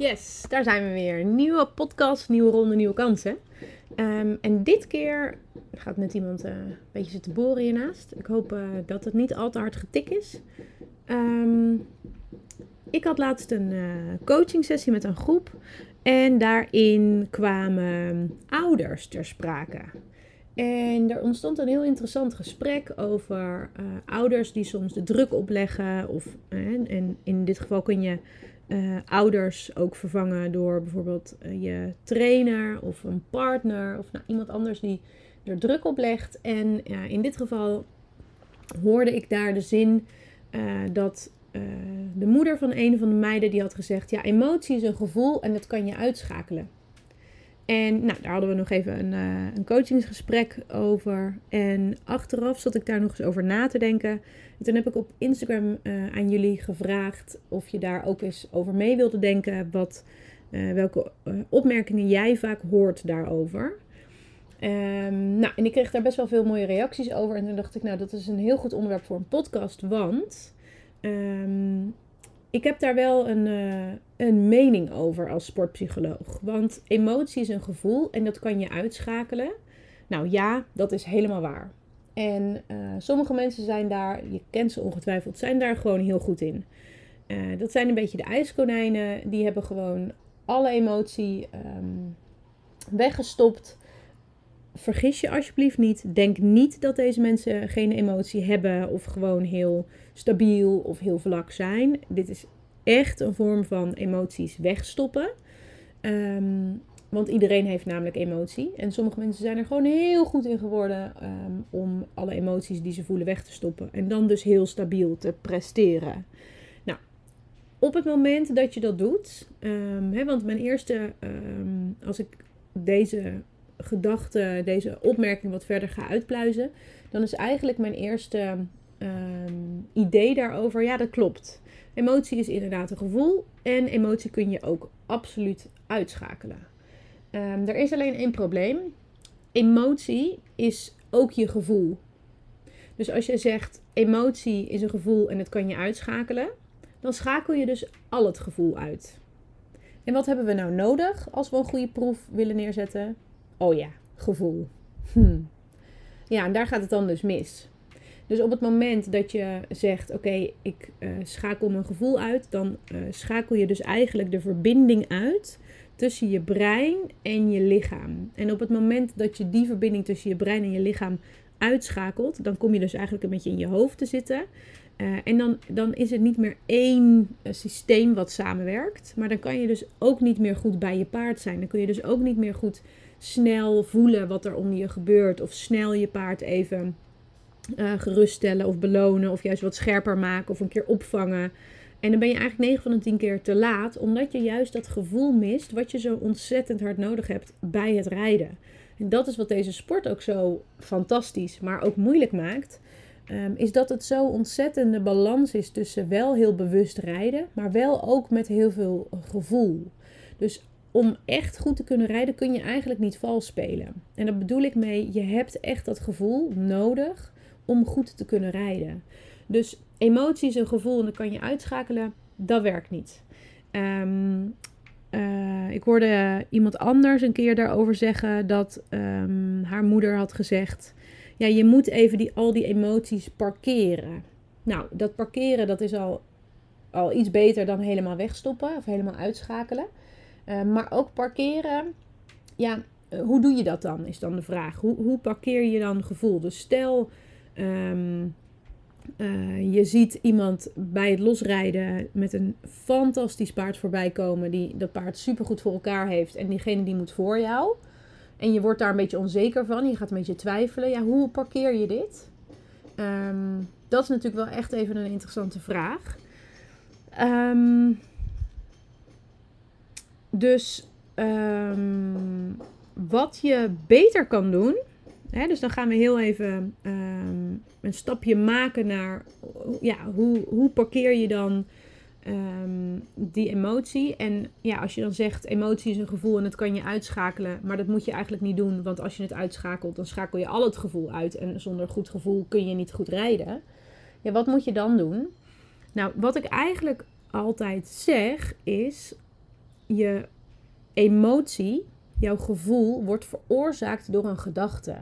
Yes, daar zijn we weer. Nieuwe podcast, nieuwe ronde, nieuwe kansen. Ehm, en dit keer gaat met iemand uh, een beetje zitten boren hiernaast. Ik hoop uh, dat het niet al te hard getik is. Um, ik had laatst een uh, coaching sessie met een groep. En daarin kwamen ouders ter sprake. En er ontstond een heel interessant gesprek over ouders die soms de druk opleggen. Of, en in dit geval kun je uh, ouders ook vervangen door bijvoorbeeld uh, je trainer of een partner of nou, iemand anders die er druk op legt. En in dit geval hoorde ik daar de zin uh, dat de moeder van een van de meiden die had gezegd: ja, emotie is een gevoel en dat kan je uitschakelen. En nou, daar hadden we nog even een, uh, een coachingsgesprek over. En achteraf zat ik daar nog eens over na te denken. En toen heb ik op Instagram uh, aan jullie gevraagd of je daar ook eens over mee wilde denken. Wat, uh, welke opmerkingen jij vaak hoort daarover. Um, nou, en ik kreeg daar best wel veel mooie reacties over. En toen dacht ik, nou, dat is een heel goed onderwerp voor een podcast. Want um, ik heb daar wel een, uh, een mening over als sportpsycholoog. Want emotie is een gevoel en dat kan je uitschakelen. Nou ja, dat is helemaal waar. En uh, sommige mensen zijn daar, je kent ze ongetwijfeld, zijn daar gewoon heel goed in. Uh, dat zijn een beetje de ijskonijnen. Die hebben gewoon alle emotie um, weggestopt. Vergis je alsjeblieft niet. Denk niet dat deze mensen geen emotie hebben of gewoon heel stabiel of heel vlak zijn. Dit is echt een vorm van emoties wegstoppen. Um, want iedereen heeft namelijk emotie. En sommige mensen zijn er gewoon heel goed in geworden um, om alle emoties die ze voelen weg te stoppen. En dan dus heel stabiel te presteren. Nou, op het moment dat je dat doet. Um, hè, want mijn eerste, als ik deze gedachte, deze opmerking wat verder ga uitpluizen. Dan is eigenlijk mijn eerste um, idee daarover, ja dat klopt. Emotie is inderdaad een gevoel en emotie kun je ook absoluut uitschakelen. Um, er is alleen één probleem. Emotie is ook je gevoel. Dus als je zegt emotie is een gevoel en het kan je uitschakelen, dan schakel je dus al het gevoel uit. En wat hebben we nou nodig als we een goede proef willen neerzetten? Oh ja, gevoel. Hm. Ja, en daar gaat het dan dus mis. Dus op het moment dat je zegt: Oké, ik uh, schakel mijn gevoel uit, dan uh, schakel je dus eigenlijk de verbinding uit tussen je brein en je lichaam. En op het moment dat je die verbinding tussen je brein en je lichaam uitschakelt, dan kom je dus eigenlijk een beetje in je hoofd te zitten. Uh, en dan, dan is het niet meer één systeem wat samenwerkt. Maar dan kan je dus ook niet meer goed bij je paard zijn. Dan kun je dus ook niet meer goed snel voelen wat er om je gebeurt. Of snel je paard even uh, geruststellen of belonen. Of juist wat scherper maken of een keer opvangen. En dan ben je eigenlijk 9 van de 10 keer te laat. Omdat je juist dat gevoel mist wat je zo ontzettend hard nodig hebt bij het rijden. En dat is wat deze sport ook zo fantastisch, maar ook moeilijk maakt. Um, is dat het zo ontzettende balans is tussen wel heel bewust rijden, maar wel ook met heel veel gevoel. Dus om echt goed te kunnen rijden kun je eigenlijk niet vals spelen. En daar bedoel ik mee, je hebt echt dat gevoel nodig om goed te kunnen rijden. Dus emoties en gevoel en dat kan je uitschakelen, dat werkt niet. Um, uh, ik hoorde iemand anders een keer daarover zeggen dat um, haar moeder had gezegd: Ja, je moet even die, al die emoties parkeren. Nou, dat parkeren dat is al, al iets beter dan helemaal wegstoppen of helemaal uitschakelen. Uh, maar ook parkeren, ja, hoe doe je dat dan? Is dan de vraag. Hoe, hoe parkeer je dan gevoel? Dus stel Um, uh, je ziet iemand bij het losrijden met een fantastisch paard voorbij komen. Die dat paard supergoed voor elkaar heeft. En diegene die moet voor jou. En je wordt daar een beetje onzeker van. Je gaat een beetje twijfelen. Ja, hoe parkeer je dit? Um, dat is natuurlijk wel echt even een interessante vraag. Um, Dus ehm, wat je beter kan doen. Hè, dus dan gaan we heel even ehm, een stapje maken naar ja, hoe, hoe parkeer je dan ehm, die emotie. En ja, als je dan zegt emotie is een gevoel en dat kan je uitschakelen. Maar dat moet je eigenlijk niet doen. Want als je het uitschakelt, dan schakel je al het gevoel uit. En zonder goed gevoel kun je niet goed rijden. Ja, wat moet je dan doen? Nou, wat ik eigenlijk altijd zeg is: je emotie, jouw gevoel, wordt veroorzaakt door een gedachte.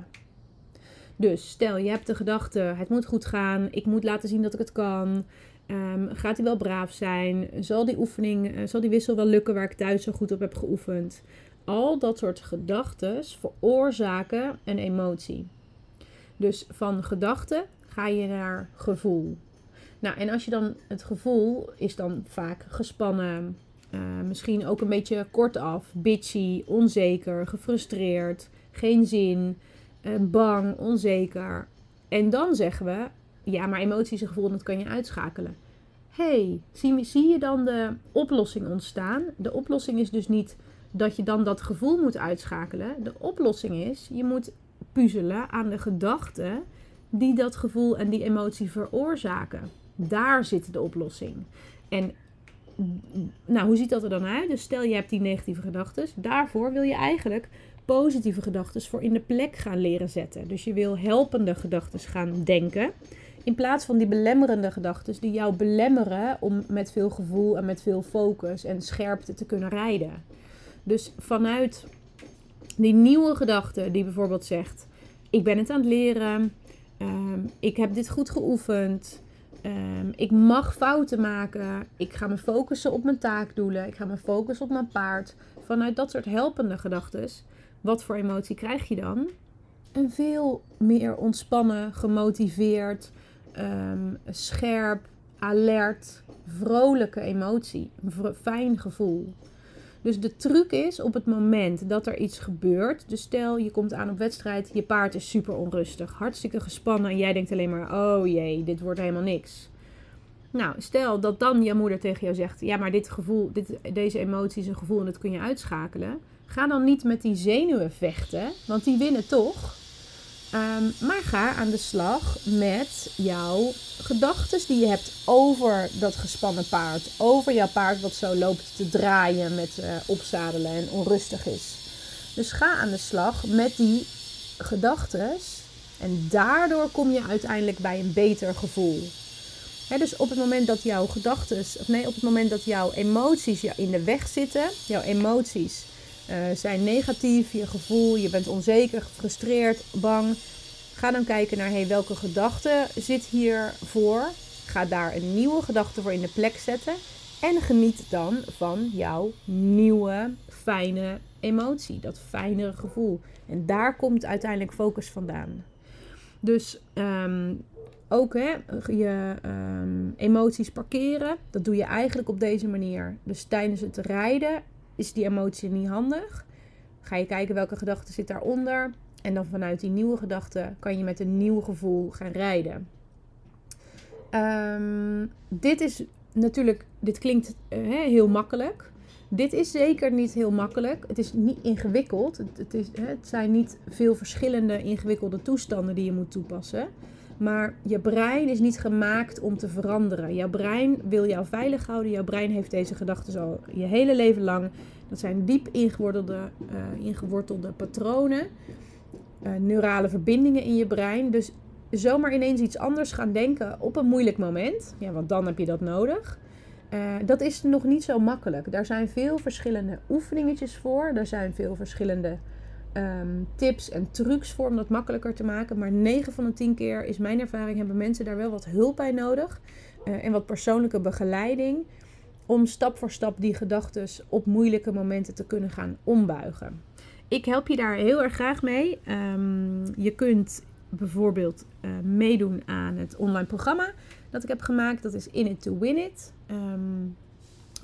Dus stel, je hebt de gedachte: het moet goed gaan, ik moet laten zien dat ik het kan. Um, gaat hij wel braaf zijn? Zal die oefening, uh, zal die wissel wel lukken waar ik thuis zo goed op heb geoefend? Al dat soort gedachten veroorzaken een emotie. Dus van gedachte ga je naar gevoel. Nou, en als je dan het gevoel is dan vaak gespannen, uh, misschien ook een beetje kortaf, bitchy, onzeker, gefrustreerd, geen zin, uh, bang, onzeker. En dan zeggen we, ja, maar emoties en gevoel, dat kan je uitschakelen. hey, zie, zie je dan de oplossing ontstaan? De oplossing is dus niet dat je dan dat gevoel moet uitschakelen. De oplossing is, je moet puzzelen aan de gedachten die dat gevoel en die emotie veroorzaken. Daar zit de oplossing. En nou, hoe ziet dat er dan uit? Dus stel je hebt die negatieve gedachten. Daarvoor wil je eigenlijk positieve gedachten voor in de plek gaan leren zetten. Dus je wil helpende gedachten gaan denken. In plaats van die belemmerende gedachten die jou belemmeren om met veel gevoel en met veel focus en scherpte te kunnen rijden. Dus vanuit die nieuwe gedachte die bijvoorbeeld zegt: Ik ben het aan het leren, um, ik heb dit goed geoefend, um, ik mag fouten maken, ik ga me focussen op mijn taakdoelen, ik ga me focussen op mijn paard. Vanuit dat soort helpende gedachten, wat voor emotie krijg je dan? Een veel meer ontspannen, gemotiveerd, um, scherp, alert, vrolijke emotie. Een fijn gevoel. Dus de truc is op het moment dat er iets gebeurt. Dus stel je komt aan op wedstrijd, je paard is super onrustig, hartstikke gespannen en jij denkt alleen maar: oh jee, dit wordt helemaal niks. Nou, stel dat dan je moeder tegen jou zegt: ja, maar dit gevoel, dit, deze emotie is een gevoel en dat kun je uitschakelen. Ga dan niet met die zenuwen vechten, want die winnen toch. Um, maar ga aan de slag met jouw gedachten die je hebt over dat gespannen paard. Over jouw paard wat zo loopt te draaien met uh, opzadelen en onrustig is. Dus ga aan de slag met die gedachten. En daardoor kom je uiteindelijk bij een beter gevoel. dus op het moment dat jouw gedachten, of nee, op het moment dat jouw emoties in de weg zitten, jouw emoties uh, zijn negatief, je gevoel, je bent onzeker, gefrustreerd, bang. Ga dan kijken naar hey, welke gedachte zit hier voor. Ga daar een nieuwe gedachte voor in de plek zetten. En geniet dan van jouw nieuwe, fijne emotie. Dat fijnere gevoel. En daar komt uiteindelijk focus vandaan. Dus um, ook hè, je um, emoties parkeren. Dat doe je eigenlijk op deze manier. Dus tijdens het rijden is die emotie niet handig. Ga je kijken welke gedachte zit daaronder. En dan vanuit die nieuwe gedachte kan je met een nieuw gevoel gaan rijden. Um, dit is natuurlijk, dit klinkt uh, heel makkelijk. Dit is zeker niet heel makkelijk. Het is niet ingewikkeld. Het, het zijn niet veel verschillende ingewikkelde toestanden die je moet toepassen. Maar je brein is niet gemaakt om te veranderen. Jouw brein wil jou veilig houden. Jouw brein heeft deze gedachten al je hele leven lang. Dat zijn diep ingewortelde, uh, ingewortelde patronen, uh, neurale verbindingen in je brein. Dus zomaar ineens iets anders gaan denken op een moeilijk moment, ja, want dan heb je dat nodig. Uh, dat is nog niet zo makkelijk. Daar zijn veel verschillende oefeningetjes voor. Er zijn veel verschillende um, tips en trucs voor om dat makkelijker te maken. Maar 9 van de 10 keer is mijn ervaring, hebben mensen daar wel wat hulp bij nodig. Uh, en wat persoonlijke begeleiding. Om stap voor stap die gedachten op moeilijke momenten te kunnen gaan ombuigen. Ik help je daar heel erg graag mee. Um, je kunt bijvoorbeeld uh, meedoen aan het online programma dat ik heb gemaakt. Dat is In It To Win It. Um,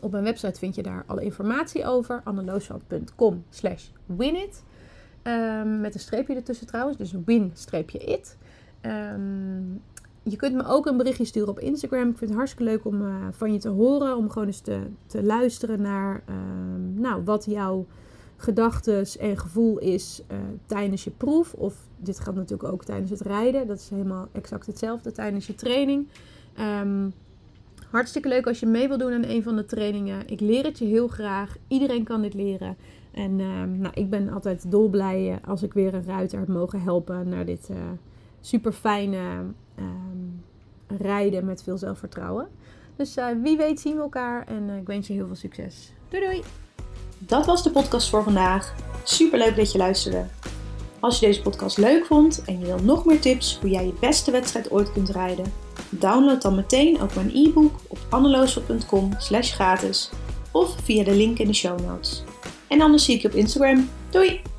op mijn website vind je daar alle informatie over. anneloosveld.com slash winit. Um, met een streepje ertussen trouwens. Dus win-it. Um, je kunt me ook een berichtje sturen op Instagram. Ik vind het hartstikke leuk om uh, van je te horen. Om gewoon eens te, te luisteren naar, um, nou, wat jouw gedachtes en gevoel is uh, tijdens je proef. Of dit gaat natuurlijk ook tijdens het rijden. Dat is helemaal exact hetzelfde tijdens je training. Hartstikke leuk als je mee wil doen aan een van de trainingen. Ik leer het je heel graag. Iedereen kan dit leren. En um, nou, ik ben altijd dolblij uh, als ik weer een ruiter heb mogen helpen naar dit uh, super fijne um, rijden met veel zelfvertrouwen. Dus uh, wie weet zien we elkaar en ik wens je heel veel succes. Doei doei! Dat was de podcast voor vandaag. Super leuk dat je luisterde. Als je deze podcast leuk vond en je wil nog meer tips hoe jij je beste wedstrijd ooit kunt rijden, download dan meteen ook mijn e-book op anneloosel.com slash gratis of via de link in de show notes. En anders zie ik je op Instagram. Doei!